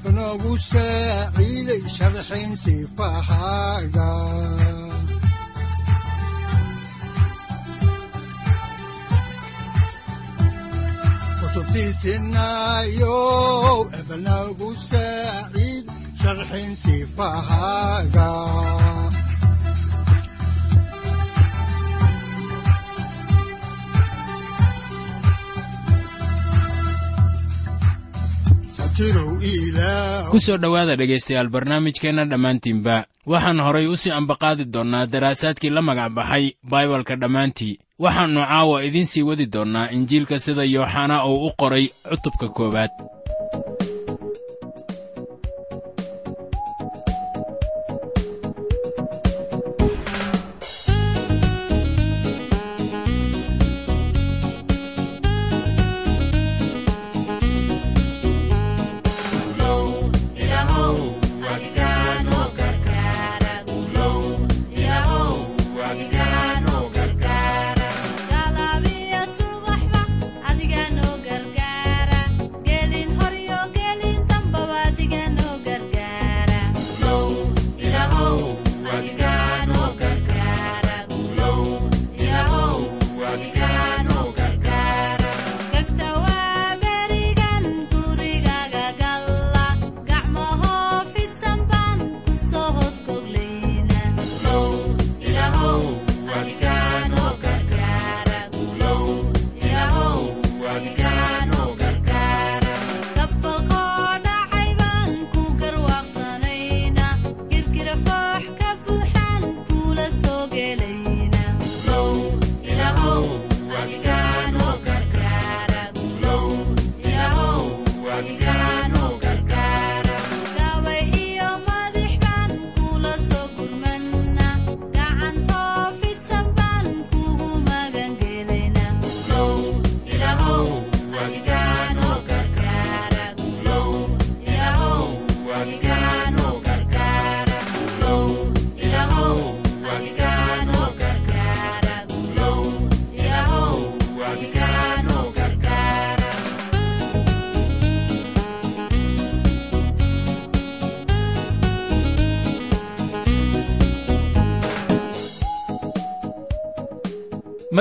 udanogu saaciiday sharxin sifahaaga kutubtiisinayo ebanagu saaciid sharxin sifahaaga ku soo dhowaada dhegaystayaal barnaamijkeenna dhammaantiinba. Waxaan horay u sii ambaqaadi doonnaa daraasaadkii la magac baxay baibalka dhammaantii. Waxaannu caawa idiin sii wadi doonnaa injiilka sida yooxanaa uu u qoray cutubka koowaad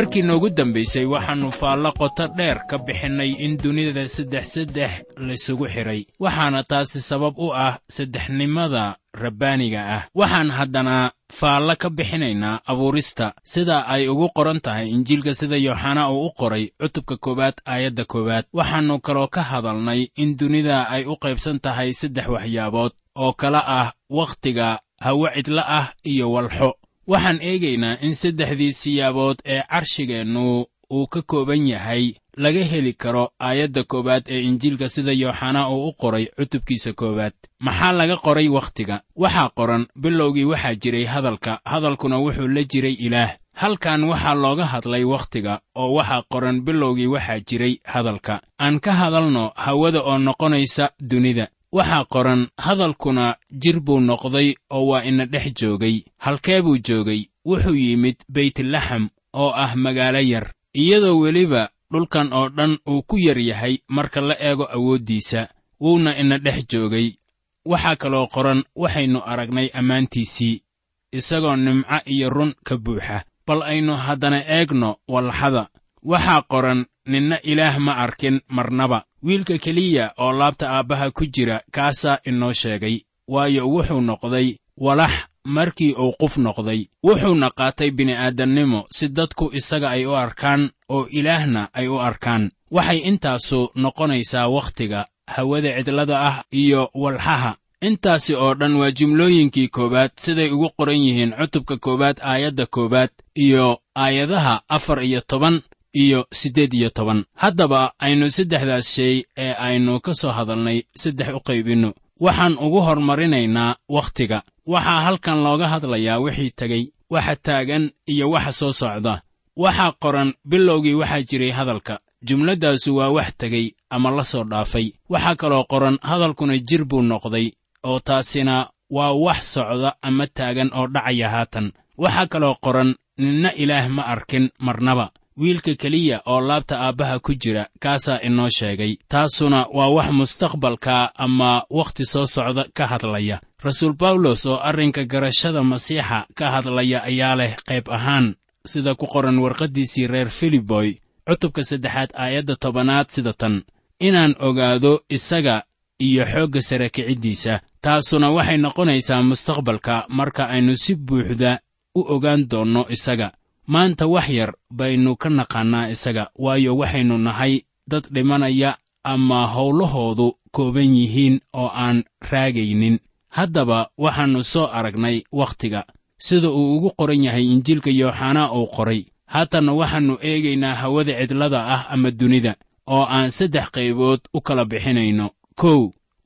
markii noogu dambaysay waxaannu faallo qoto dheer ka bixinnay in dunida saddex saddex laysugu xidhay waxaana taasi sabab u ah saddexnimada rabbaaniga ah. Waxaan haddana faallo ka bixinaynaa abuurista sida ay ugu qoran tahay injiilka sida yooxanaa uu u qoray cutubka koowaad aayadda koowaad. Waxaannu kaloo ka hadalnay in dunida ay u qaybsan tahay saddex waxyaabood oo kala ah wakhtiga hawo cidla ah iyo walxo waxaan eegaynaa in saddexdii siyaabood ee carshigeennu uu ka kooban yahay laga heli karo aayadda koowaad ee injiilka sida yooxanaa uu u qoray cutubkiisa koowaad. Maxaa laga qoray wakhtiga? Waxaa qoran bilowgii waxaa jiray hadalka. Hadalkuna wuxuu la jiray ilaah. Halkan waxaa looga hadlay wakhtiga oo waxaa qoran bilowgii waxaa jiray hadalka. Aan ka hadalno hawada oo noqonaysa dunida waxaa qoran hadalkuna jir buu noqday oo waa ina dhex joogay. Halkee buu joogay? Wuxuu yimid beytlaxam oo ah magaalo yar. Iyadoo weliba dhulkan oo dhan uu ku yar yahay marka la eego awooddiisa wuuna ina dhex joogay. Waxaa kaloo qoran waxaynu aragnay ammaantiisii isagoo nimco iyo run ka buuxa. Bal aynu haddana eegno walxada. Waxaa qoran ninna ilaah ma arkin marnaba. Wiilka keliya oo laabta aabbaha ku jira kaasaa inoo sheegay. Waayo wuxuu noqday walax markii uu quf noqday. Wuxuuna qaatay bini'aadannimo si dadku isaga ay u arkaan oo ilaahna ay u arkaan. Waxay intaasu noqonaysaa wakhtiga hawada cidlada ah iyo walxaha. Intaasi oo dhan waa jimlooyinkii koowaad siday ugu qoran yihiin cutubka koowaad aayadda koowaad iyo aayadaha afar iyo toban iyo siddeed iyo toban. Haddaba aynu saddexdaas shay ee aynu ka soo hadalnay saddex u qaybinno waxaan ugu hormarinaynaa wakhtiga. Waxaa halkan looga hadlayaa wixii tegey waxa taagan iyo waxa soo socda. Waxaa qoran bilowgii waxaa jiray hadalka. Jumladdaasu waa wax tegey ama la soo dhaafay. Waxaa kaloo qoran hadalkuna jir buu noqday oo taasina waa wax socda ama taagan oo dhacaya haatan. Waxaa kaloo qoran ninna ilaah ma arkin marnaba wiilka keliya oo laabta aabbaha ku jira kaasaa inoo sheegay. Taasuna waa wax mustaqbalka ama wakhti soo socda ka hadlaya. Rasuul bawlos oo arrinka garashada masiixa ka hadlaya ayaa leh qayb ahaan sida ku qoran warqaddiisii reer filiboy cutubka saddexaad aayadda tobanaad sida tan. Inaan ogaado isaga iyo xoogga sare kiciddiisa taasuna waxay noqonaysaa mustaqbalka marka aynu si buuxda u ogaan doonno isaga maanta wax yar baynu ka naqaannaa isaga waayo waxaynu nahay dad dhimanaya ama howlahoodu kooban yihiin oo aan raagaynin. Haddaba waxaannu soo aragnay wakhtiga sida uu ugu qoran yahay injiilka yooxanaa uu qoray. Haatanna waxaannu eegaynaa hawada cidlada ah ama dunida oo aan saddex qaybood u kala bixinayno. Kow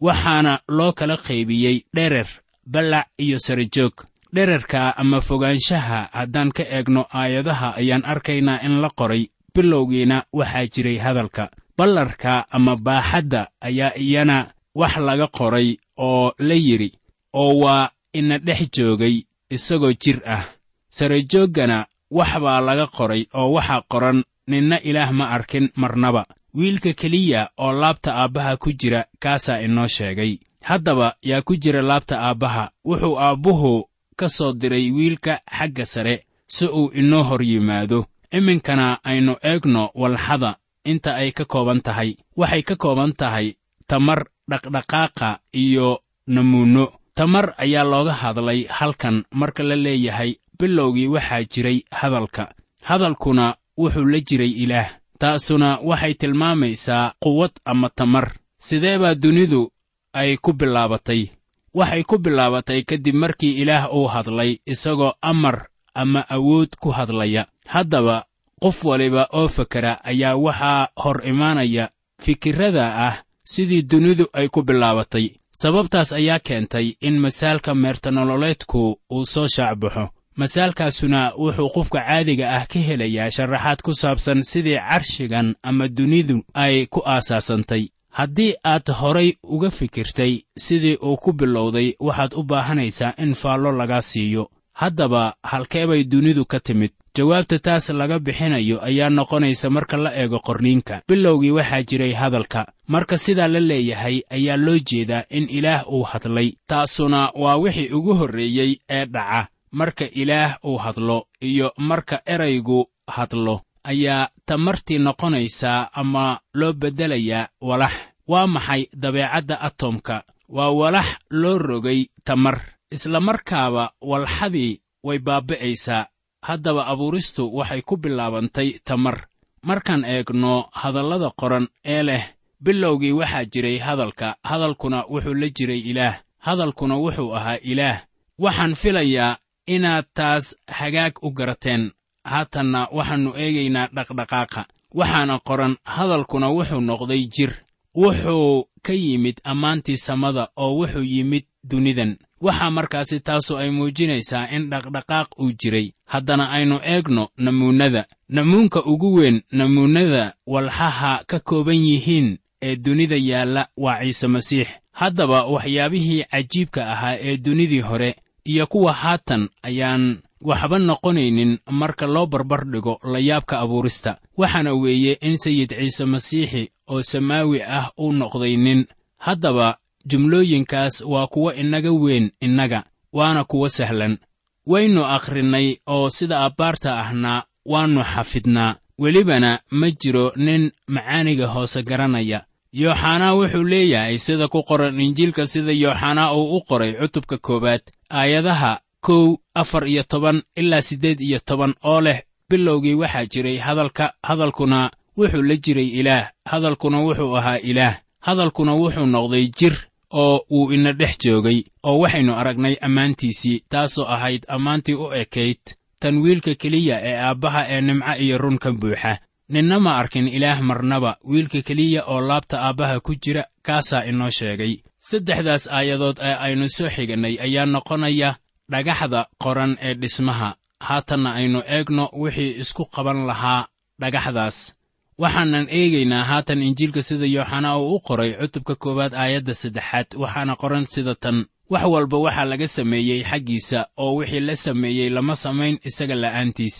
waxaana loo kala qaybiyey dherer ballac iyo sarajoog dherarka ama fogaanshaha haddaan ka eegno aayadaha ayaan arkaynaa in la qoray bilowgiina waxaa jiray hadalka. Ballarka ama baaxadda ayaa iyana wax laga qoray oo la yidhi oo waa ina dhex joogay isagoo jir ah. Sarajooggana wax baa laga qoray oo waxaa qoran ninna ilaah ma arkin marnaba. Wiilka keliya oo laabta aabbaha ku jira kaasaa inoo sheegay. Haddaba yaa ku jira laabta aabbaha wuxuu aabbuhu ka soo diray wiilka xagga sare si uu inoo hor yimaado. Iminkana aynu eegno walxada inta ay ka kooban tahay. Waxay ka kooban tahay tamar dhaqdhaqaaqa iyo namuunno tamar ayaa looga hadlay halkan marka la leeyahay bilowgii waxaa jiray hadalka. Hadalkuna wuxuu la jiray ilaah. Taasuna waxay tilmaamaysaa quwad ama tamar. Sidee baa dunidu ay ku bilaabatay waxay ku bilaabatay kadib markii ilaah uu hadlay isagoo amar ama awood ku hadlaya. Haddaba qof waliba oo fekera ayaa waxaa hor imaanaya fikirrada ah sidii dunidu ay ku bilaabatay. Sababtaas ayaa keentay in masaalka meertanololeedku uu soo shaacbaxo masaalkaasuna wuxuu qofka caadiga ah ka helayaa sharaxaad ku saabsan sidii carshigan ama dunidu ay ku aasaasantay haddii aad horay uga fikirtay sidii uu ku bilowday waxaad u baahanaysaa in faallo laga siiyo. Haddaba halkee bay dunidu ka timid? Jawaabta taas laga bixinayo ayaa noqonaysa marka la eego qorniinka. Bilowgii waxaa jiray hadalka. Marka sidaa la leeyahay ayaa loo jeedaa in ilaah uu hadlay. Taasuna waa wixii ugu horreeyey ee dhaca. Marka ilaah uu hadlo iyo marka eraygu hadlo ayaa tamartii noqonaysaa ama loo beddelayaa walax. Waa maxay dabeecadda atomka waa walax loo rogay tamar. Isla markaaba walxadii way baaba'aysaa. Haddaba abuuristu waxay ku bilaabantay tamar. Markaan eegno hadallada qoran ee leh bilowgii waxaa jiray hadalka. Hadalkuna wuxuu la jiray ilaah. Hadalkuna wuxuu ahaa ilaah. Waxaan filayaa inaad taas hagaag u garateen haatanna waxaannu eegaynaa dhaqdhaqaaqa. Waxaana qoran hadalkuna wuxuu noqday jir. Wuxuu ka yimid ammaantii samada oo wuxuu yimid dunidan. Waxaa markaasi taasu ay muujinaysaa in dhaqdhaqaaq uu jiray. Haddana aynu eegno namuunnada. Namuunka ugu weyn namuunnada walxaha ka kooban yihiin ee dunida yaalla waa ciise masiix. Haddaba waxyaabihii cajiibka ahaa ee dunidii hore iyo kuwa haatan ayaan waxba noqonaynin marka loo barbar dhigo layaabka abuurista. Waxaana weeye in sayid ciise masiixi oo samaawi ah uu noqday nin. Haddaba jumlooyinkaas waa kuwo inaga weyn innaga waana kuwo sahlan. Waynu akhrinnay oo sida abbaarta ahna waannu xafidnaa. Welibana ma jiro nin macaaniga hoose garanaya. Yooxanaa wuxuu leeyahay sida ku qoran injiilka sida yooxanaa uu u qoray cutubka koowaad aayadaha kow afar iyo toban ilaa siddeed iyo toban oo leh bilowgii waxaa jiray hadalka hadalkuna wuxuu la jiray ilaah hadalkuna wuxuu ahaa ilaah hadalkuna wuxuu noqday jir oo uu ina dhex joogay oo waxaynu aragnay ammaantiisii taasoo ahayd ammaantii u ekayd tan wiilka keliya ee aabbaha ee nimco iyo run ka buuxa. Ninna ma arkin ilaah marnaba wiilka keliya oo laabta aabbaha ku jira kaasaa inoo sheegay. Saddexdaas aayadood ee aynu soo xigannay ayaa noqonaya dhagaxda qoran ee dhismaha. Haatanna aynu eegno wixii isku qaban lahaa dhagaxdaas. Waxaanan eegaynaa haatan injiilka sida yooxanaa uu u qoray cutubka koowaad aayadda saddexaad waxaana qoran sida tan. Wax walba waxaa laga sameeyey xaggiisa oo wixii la sameeyey lama samayn isaga la'aantiis.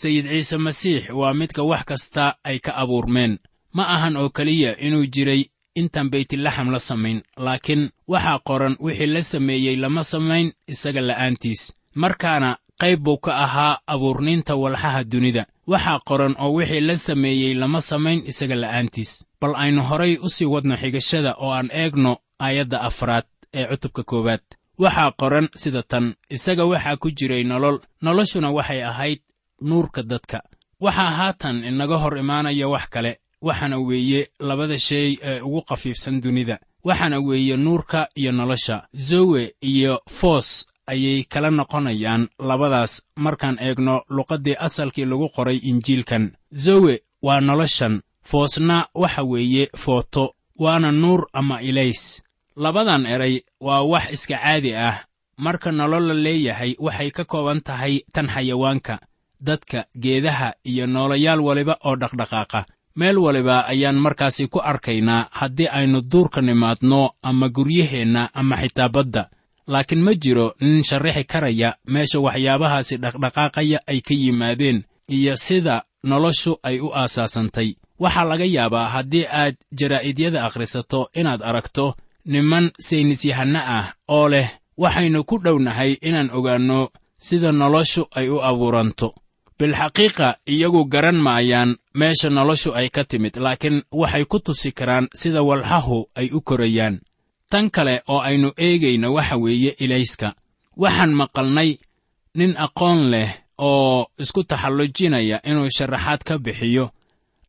Sayid ciise masiix waa midka wax kasta ay ka abuurmeen. Ma ahan oo keliya inuu jiray intaan baytlaxam la samayn laakiin waxaa qoran wixii la sameeyey lama samayn isaga la'aantiis. Markaana qayb buu ka ahaa abuurniinta walxaha dunida. Waxaa qoran oo wixii la sameeyey lama samayn isaga la'aantiis. Bal aynu horay u sii wadno xigashada oo aan eegno aayadda afraad ee cutubka koowaad. Waxaa qoran sida tan isaga waxaa ku jiray nolol. Noloshuna waxay ahayd nuurka dadka. Waxaa haatan inaga hor imaanaya wax kale waxaana weeye labada shay ee ugu khafiifsan dunida. Waxaana weeye nuurka iyo nolosha. Zowe iyo foos ayay kala noqonayaan labadaas markaan eegno luqaddii asalkii lagu qoray injiilkan. Zowe waa noloshan foosna waxa weeye footo waana nuur ama ilays. Labadan eray waa wax iska caadi ah. Marka nolol la leeyahay waxay ka kooban tahay tan xayawaanka dadka geedaha iyo noolayaal waliba oo dhaqdhaqaaqa meel waliba ayaan markaasi ku arkaynaa haddii aynu duurka nimaadno ama guryaheenna ama xitaa badda. Laakiin ma jiro nin sharrixi karaya meesha waxyaabahaasi dhaqdhaqaaqaya ay ka yimaadeen iyo sida noloshu ay u aasaasantay. Waxaa laga yaabaa haddii aad jaraa'idiyada akhrisato inaad aragto niman saynisyahanno ah oo leh waxaynu ku dhownahay inaan ogaanno sida noloshu ay u abuuranto bilxaqiiqa iyagu garan maayaan meesha noloshu ay ka timid laakiin waxay ku tusi karaan sida walxahu ay u korayaan. Tan kale oo aynu eegayno waxa weeye ilayska. Waxaan maqalnay nin aqoon leh oo isku taxallujinaya inuu sharaxaad ka bixiyo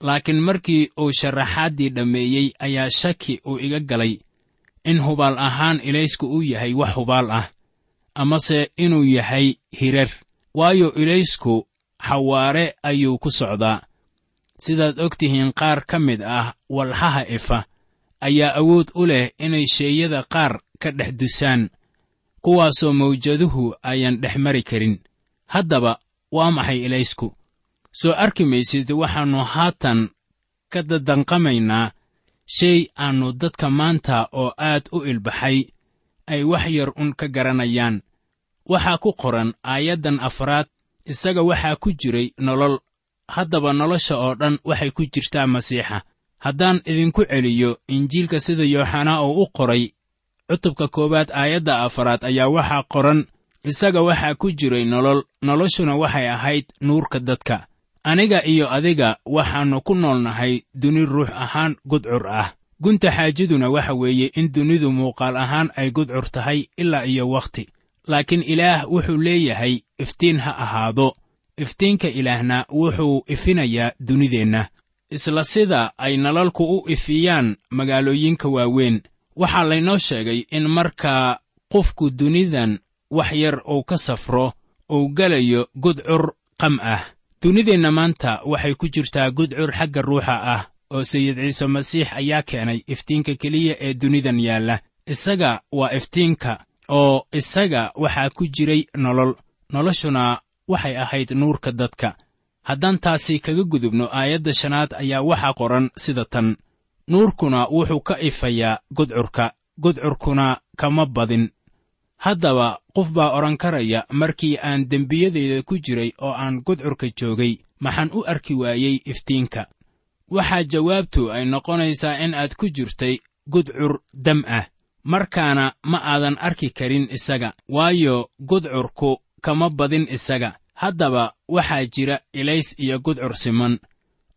laakiin markii uu sharaxaaddii dhammeeyey ayaa shaki uu iga galay in hubaal ahaan ilaysku uu yahay wax hubaal ah amase inuu yahay hirar. Waayo ilaysku xawaare ayuu ku socdaa. Sidaad og tihiin qaar ka mid ah walxaha ifa ayaa awood u leh inay sheeyada qaar ka dhex dusaan. Kuwaasoo mawjaduhu ayaan dhex mari karin. Haddaba waa maxay ilaysku? Soo arki maysid waxaannu haatan ka dadanqamaynaa shay aannu dadka maanta oo aad u ilbaxay ay wax yar un ka garanayaan. Waxaa ku qoran aayaddan afraad isaga waxaa ku jiray nolol. Haddaba nolosha oo dhan waxay ku jirtaa masiixa. Haddaan idinku celiyo injiilka sida yooxanaa uu u qoray cutubka koowaad aayadda afaraad ayaa waxaa qoran isaga waxaa ku jiray nolol. Noloshuna waxay ahayd nuurka dadka. Aniga iyo adiga waxaannu ku noolnahay duni ruux ahaan gudcur ah. Gunta xaajaduna waxa weeye in dunidu muuqaal ahaan ay gudcur tahay ilaa iyo wakhti laakiin ilaah wuxuu leeyahay iftiin ha ahaado. Iftiinka ilaahna wuxuu ifinayaa dunideenna. Isla sida ay nalalku u ifiyaan magaalooyinka waaweyn waxaa laynoo sheegay in markaa qofku dunidan wax yar uu ka safro uu gelayo gudcur qam ah. Dunideenna maanta waxay ku jirtaa gudcur xagga ruuxa ah oo sayid ciise masiix ayaa keenay iftiinka keliya ee dunidan yaalla. Isaga waa iftiinka oo isaga waxaa ku jiray nolol. Noloshuna waxay ahayd nuurka dadka. Haddaan taasi kaga gudubno aayadda shanaad ayaa waxaa qoran sida tan. Nuurkuna wuxuu ka ifayaa gudcurka gudcurkuna kama badin. Haddaba qof baa odhan karaya markii aan dembiyadayda ku jiray oo aan gudcurka joogay maxaan u arki waayey iftiinka? Waxaa jawaabtu ay noqonaysaa in aad ku jirtay gudcur dam ah markaana ma aadan arki karin isaga. Waayo gudcurku kama badin isaga. Haddaba waxaa jira ilays iyo gudcur siman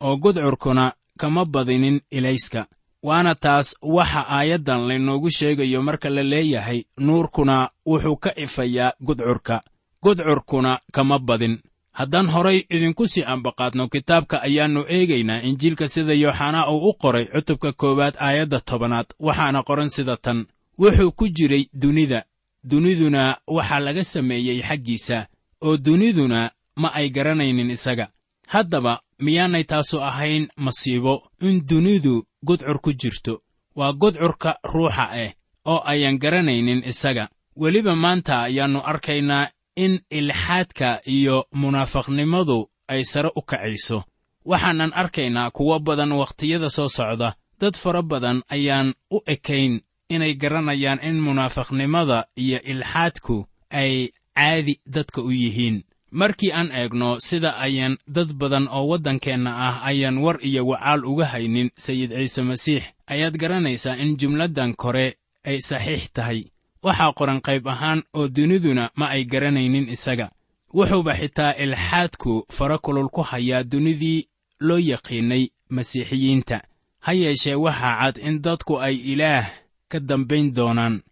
oo gudcurkuna kama badinin ilayska. Waana taas waxa aayaddan laynoogu sheegayo marka la leeyahay nuurkuna wuxuu ka ifayaa gudcurka gudcurkuna kama badin. Haddaan horay idinku sii ambaqaadno kitaabka ayaannu eegaynaa injiilka sida yooxanaa uu u qoray cutubka koowaad aayadda tobanaad waxaana qoran sida tan wuxuu ku jiray dunida. Duniduna waxaa laga sameeyey xaggiisa oo duniduna ma ay garanaynin isaga. Haddaba miyaanay taasu ahayn masiibo in dunidu gudcur ku jirto. Waa gudcurka ruuxa ah oo ayaan garanaynin isaga. Weliba maanta ayaannu arkaynaa in ilxaadka iyo munaafaqnimadu ay sare u kacayso. Waxaanan arkaynaa kuwo badan wakhtiyada soo socda. Dad fara badan ayaan u ekayn inay garanayaan in munaafaqnimada iyo ilxaadku ay caadi dadka u yihiin. Markii aan eegno sida ayaan dad badan oo waddankeenna ah ayaan war iyo wacaal uga haynin sayid ciise masiix ayaad garanaysaa in jumladdan kore ay saxiix tahay? Waxaa qoran qayb ahaan oo duniduna ma ay garanaynin isaga. Wuxuuba xitaa ilxaadku fara kulul ku hayaa dunidii loo yaqiinnay masiixiyiinta. Ha yeeshee waxaa cad in dadku ay ilaah ka dambayn doonaan.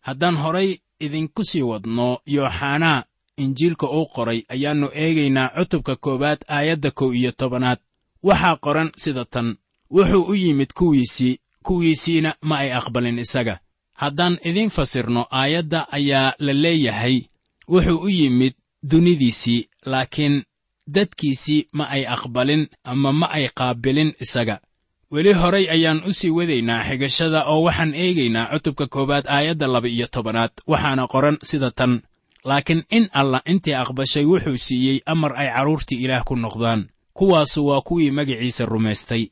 Haddaan horay idinku sii wadno yooxanaa injiilka uu qoray ayaannu eegaynaa cutubka koowaad aayadda kow iyo tobanaad. Waxaa qoran sida tan wuxuu u yimid kuwiisii kuwiisiina ma ay aqbalin isaga. Haddaan idiin fasirno aayadda ayaa la leeyahay wuxuu u yimid dunidiisii laakiin dadkiisii ma ay aqbalin ama ma ay qaabilin isaga weli horay ayaan u sii wadaynaa xigashada oo waxaan eegaynaa cutubka koowaad aayadda laba iyo tobanaad waxaana qoran sida tan. Laakiin in allah intii aqbashay wuxuu siiyey amar ay carruurtii ilaah ku noqdaan kuwaasu waa kuwii magiciisa rumaystay.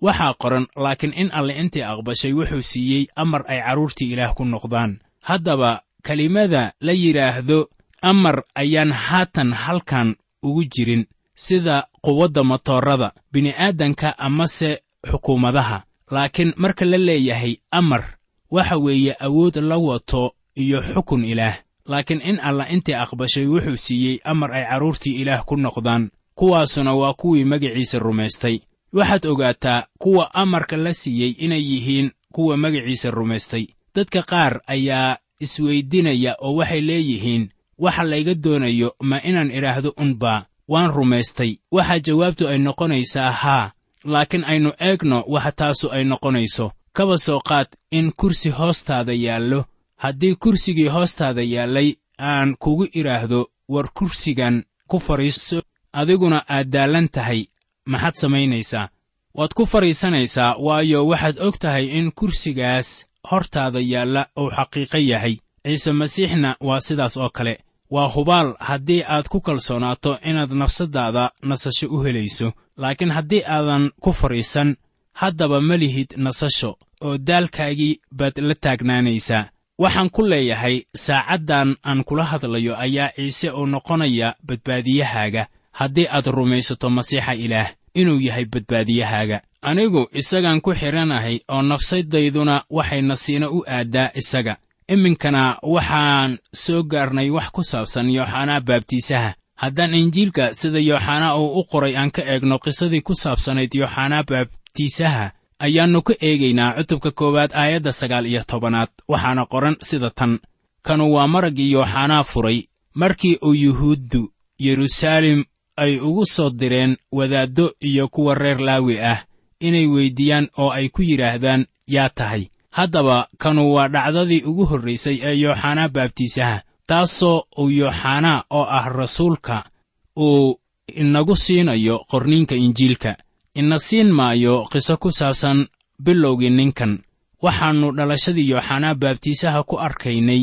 Waxaa qoran laakiin in alle intii aqbashay wuxuu siiyey amar ay carruurtii ilaah ku noqdaan. Haddaba kelimada la yidhaahdo amar ayaan haatan halkan ugu jirin sida quwadda matoorada. Bini'aadanka amase xukuumadaha. Laakiin marka la leeyahay amar waxa weeye awood la wato iyo xukun ilaah. Laakiin in allah intii aqbashay wuxuu siiyey amar ay carruurtii ilaah ku noqdaan kuwaasuna waa kuwii magiciisa rumaystay. Waxaad ogaataa kuwa amarka la siiyey inay yihiin kuwa magiciisa rumaystay. Dadka qaar ayaa isweydinaya oo waxay leeyihiin waxa layga doonayo ma inaan idhaahdo unbaa waan rumaystay. Waxaa jawaabtu ay noqonaysaa haa laakiin aynu eegno waxa taasu ay noqonayso. Kaba soo qaad in kursi hoostaada yaallo. Haddii kursigii hoostaada yaallay aan kugu idhaahdo war kursigan ku fadhiiso. Adiguna aad daallan tahay maxaad samaynaysaa? Waad ku fadhiisanaysaa waayo waxaad og tahay in kursigaas hortaada yaalla uu xaqiiqo yahay. Ciise masiixna waa sidaas oo kale. Waa hubaal haddii aad ku kalsoonaato inaad nafsaddaada nasasho u helayso laakiin haddii aadan ku fadhiisan haddaba ma lihid nasasho oo daalkaagii baad la taagnaanaysaa waxaan ku leeyahay saacaddan aan kula hadlayo ayaa ciise uu noqonaya badbaadiyahaaga. Haddii aad rumaysato masiixa ilaah inuu yahay badbaadiyahaaga. Anigu isagaan ku xidhanahay oo nafsadayduna waxay nasiino u aaddaa isaga. Iminkana waxaan soo gaarnay wax ku saabsan yooxanaa baabtiisaha haddaan injiilka sida yooxanaa uu u qoray aan ka eegno qisadii ku saabsanayd yooxanaa baabtiisaha ayaannu ka eegaynaa cutubka koowaad aayadda sagaal iyo tobanaad waxaana qoran sida tan. Kanu waa maraggii yooxanaa furay markii uu yuhuuddu yeruusaalem ay ugu soo direen wadaaddo iyo kuwa reer laawi ah inay weyddiiyaan oo ay ku yidhaahdaan yaa tahay. Haddaba kanu waa dhacdadii ugu horraysay ee yooxanaa baabtiisaha taasoo uu yooxanaa oo ah rasuulka uu inagu siinayo qorniinka injiilka. Ina siin maayo qiso ku saabsan bilowgii ninkan. Waxaannu dhalashadii yooxanaa baabtiisaha ku arkaynay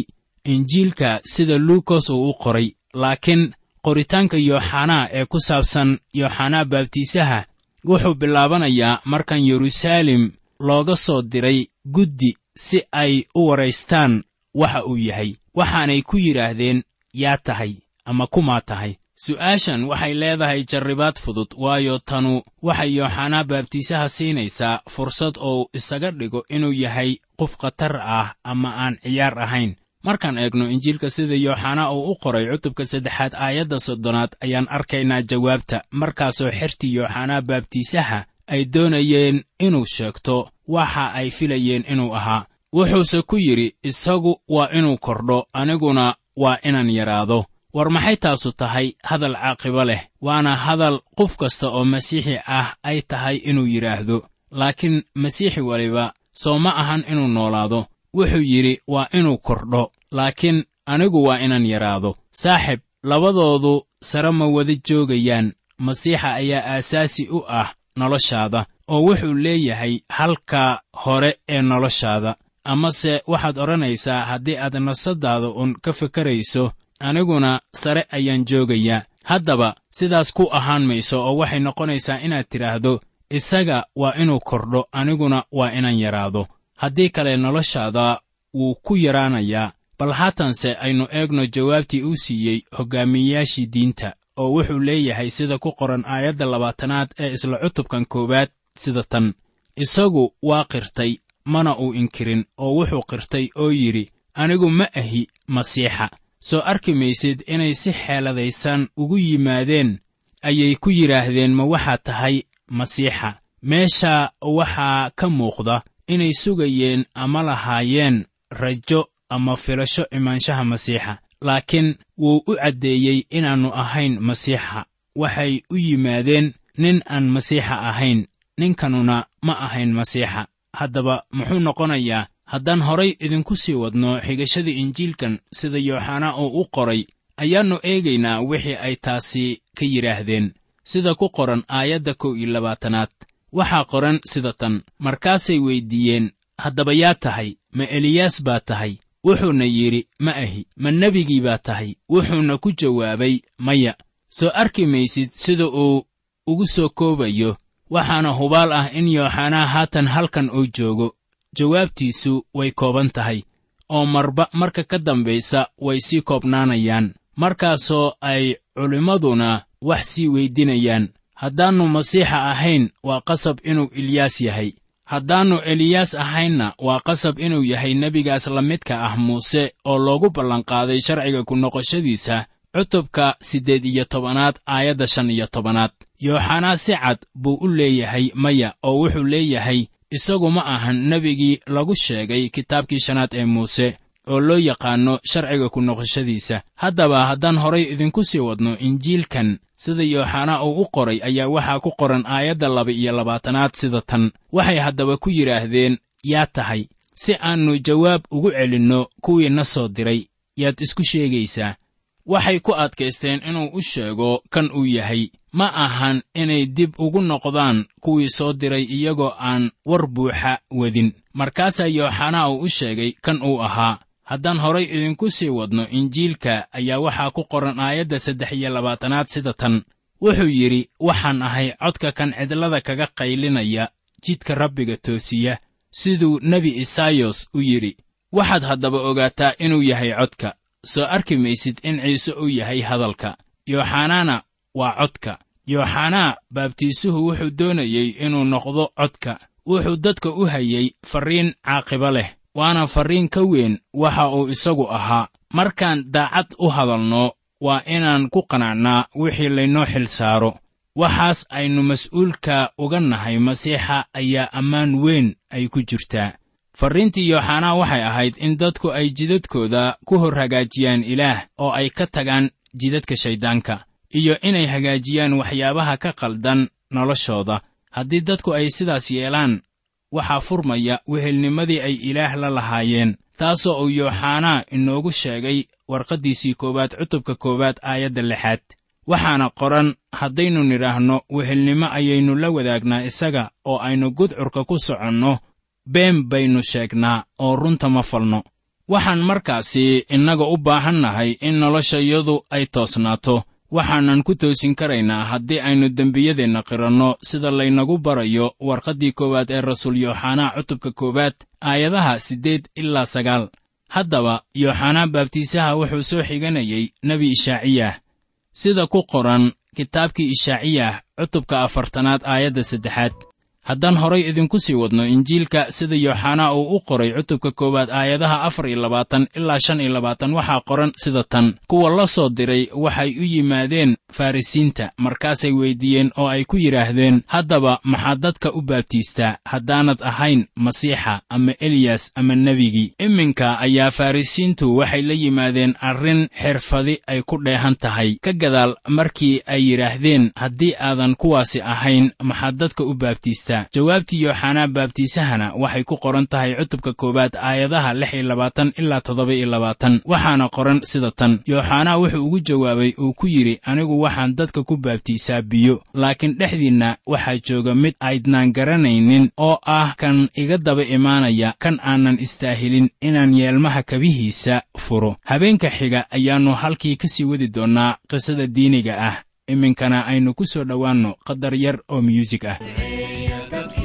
injiilka sida luukos uu u qoray. Laakiin qoritaanka yooxanaa ee ku saabsan yooxanaa baabtiisaha wuxuu bilaabanayaa markan yeruusaalem looga soo diray guddi si ay u waraystaan waxa uu yahay. Waxaanay ku yidhaahdeen yaa tahay ama kumaa tahay? Su'aashan waxay leedahay jarribaad fudud waayo tanu waxay yooxanaa baabtiisaha siinaysaa fursad ou isaga dhigo inuu yahay qof khatar ah ama aan ciyaar ahayn. Markaan eegno injiilka sida yooxanaa uu u qoray cutubka saddexaad aayadda soddonaad ayaan arkaynaa jawaabta. Markaasoo xertii yooxanaa baabtiisaha ay doonayeen inuu sheegto waxa ay filayeen inuu ahaa wuxuuse ku yidhi isagu waa inuu kordho aniguna waa inaan yaraado. War maxay taasu tahay hadal caaqibo leh? Waana hadal qof kasta oo masiixi ah ay tahay inuu yidhaahdo laakiin masiixi weliba soo ma ahan inuu noolaado. Wuxuu yidhi waa inuu kordho laakiin anigu waa inaan yaraado. Saaxib labadoodu sare ma wada joogayaan. Masiixa ayaa aasaasi u ah noloshaada oo wuxuu leeyahay halka hore ee noloshaada amase waxaad odhanaysaa haddii aad nafsaddaada uun ka fekerayso aniguna sare ayaan joogayaa. Haddaba sidaas ku ahaan mayso oo waxay noqonaysaa inaad tidhaahdo isaga waa inuu kordho aniguna waa inaan yaraado. Haddii kale noloshaada wuu ku yaraanayaa. Bal haatanse aynu eegno jawaabtii uu siiyey hoggaamiyeyaashii diinta oo wuxuu leeyahay sida ku qoran aayadda labaatanaad ee isla cutubkan koowaad sida tan. Isagu waa qirtay mana uu inkirin oo wuxuu qirtay oo yidhi anigu ma ahi masiixa soo arki maysid inay si xeeladaysan ugu yimaadeen ayay ku yidhaahdeen ma waxaad tahay masiixa? Meesha waxaa ka muuqda inay sugayeen ama lahaayeen rajo ama filasho imaanshaha masiixa laakiin wuu u caddeeyey inaannu ahayn masiixa. Waxay u yimaadeen nin aan masiixa ahayn ninkanuna ma ahayn masiixa haddaba muxuu noqonayaa haddaan horay idinku sii wadno xigashada injiilkan sida yooxanaa uu u qoray ayaannu eegaynaa wixii ay taasi ka yidhaahdeen. Sida ku qoran aayadda kow iyo labaatanaad waxaa qoran sida tan. Markaasay weyddiiyeen haddaba yaa tahay ma eliyaas baa tahay? Wuxuuna yidhi ma ahi ma nebigii baa tahay? Wuxuuna ku jawaabay maya. Soo arki maysid sida uu ugu soo koobayo waxaana hubaal ah in yooxanaa haatan halkan uu joogo. Jawaabtiisu way kooban tahay oo marba marka ka dambaysa way sii koobnaanayaan. Markaasoo ay culimmaduna wax sii weydinayaan haddaannu masiixa ahayn waa qasab inuu eliyaas yahay. Haddaannu eliyaas ahaynna waa qasab inuu yahay nebigaas la midka ah muuse oo loogu ballanqaaday sharciga ku noqoshadiisa cutubka siddeed iyo tobanaad aayadda shan iyo tobanaad. Yooxanaa si cad buu u leeyahay maya oo wuxuu leeyahay isagu ma ahan nebigii lagu sheegay kitaabkii shanaad ee muuse oo loo yaqaanno sharciga ku noqoshadiisa. Haddaba haddaan horay idinku sii wadno injiilkan sida yooxanaa uu u qoray ayaa waxaa ku qoran aayadda laba iyo labaatanaad sida tan. Waxay haddaba ku yidhaahdeen yaa tahay si aannu jawaab ugu celinno kuwii na soo diray yaad isku sheegaysaa waxay ku adkaysteen inuu u sheego kan uu yahay. Ma ahan inay dib ugu noqdaan kuwii soo diray iyagoo aan war buuxa wadin. Markaasaa yooxanaa uu u sheegay kan uu ahaa. Haddaan horay idinku sii wadno injiilka ayaa waxaa ku qoran aayadda saddex iyo labaatanaad sida tan. Wuxuu yidhi waxaan ahay codka kan cidlada kaga qaylinaya jidka rabbiga toosiya. Siduu nebi isaayos u yidhi waxaad haddaba ogaataa inuu yahay codka soo arki maysid in ciise uu yahay hadalka. Yooxanaana waa codka. Yooxanaa baabtiisuhu wuxuu doonayey inuu noqdo codka. Wuxuu dadka u hayey farriin caaqibo leh waana farriin ka weyn waxa uu isagu ahaa. Markaan daacad u hadalno waa inaan ku qanacnaa wixii laynoo xil saaro. Waxaas aynu mas'uulka uga nahay masiixa ayaa ammaan weyn ay ku jirtaa farriintii yooxanaa waxay ahayd in dadku ay jidadkooda ku hor hagaajiyaan ilaah oo ay ka tagaan jidadka shayddaanka iyo inay hagaajiyaan waxyaabaha ka qaldan noloshooda. Haddii dadku ay sidaas yeelaan waxaa furmaya wehelnimadii ay ilaah la lahaayeen taasoo uu yooxanaa inoogu sheegay warqaddiisii koowaad cutubka koowaad aayadda lixaad. Waxaana qoran haddaynu nidhaahno wehelnimo ayaynu la wadaagnaa isaga oo aynu gudcurka ku soconno been baynu sheegnaa oo runta ma falno. Waxaan markaasi innaga u baahan nahay in noloshayadu ay toosnaato. Waxaanan ku toosin karaynaa haddii aynu dembiyadeenna qiranno sida laynagu barayo warqaddii koowaad ee rasuul yooxanaa cutubka koowaad aayadaha siddeed ilaa sagaal. Haddaba yooxanaa baabtiisaha wuxuu soo xiganayey nebi ishaaciyah. Sida ku qoran kitaabkii ishaaciyah cutubka afartanaad aayadda saddexaad haddaan horay idinku sii wadno injiilka sida yooxanaa uu u qoray cutubka koowaad aayadaha afar iyo labaatan ilaa shan iyo labaatan waxaa qoran sida tan. Kuwa la soo diray waxay u yimaadeen farrisiinta markaasay weyddiiyeen oo ay ku yidhaahdeen haddaba maxaad dadka u baabtiistaa haddaanad ahayn masiixa ama eliyas ama nebigii iminka ayaa farrisiintu waxay la yimaadeen arrin xirfadi ay ku dheehan tahay. Ka gadaal markii ay yidhaahdeen haddii aadan kuwaasi ahayn maxaad dadka u baabtiistaa jawaabtii yooxanaa baabtiisahana waxay ku qoran tahay cutubka koowaad aayadaha lix iyo labaatan ilaa toddoba iyo labaatan. Waxaana qoran sida tan. Yooxanaa wuxuu ugu jawaabay uu ku yidhi anigu waxaan dadka ku baabtiisaa biyo laakiin dhexdiinna waxaa jooga mid aydnaan garanaynin oo ah kan iga daba imaanaya kan aanan istaahilin inaan yeelmaha kabihiisa furo. Habeenka xiga ayaannu halkii ka sii wadi doonnaa qisada diiniga ah. Iminkana aynu ku soo dhowaanno qadar yar oo myuusig ah masiixow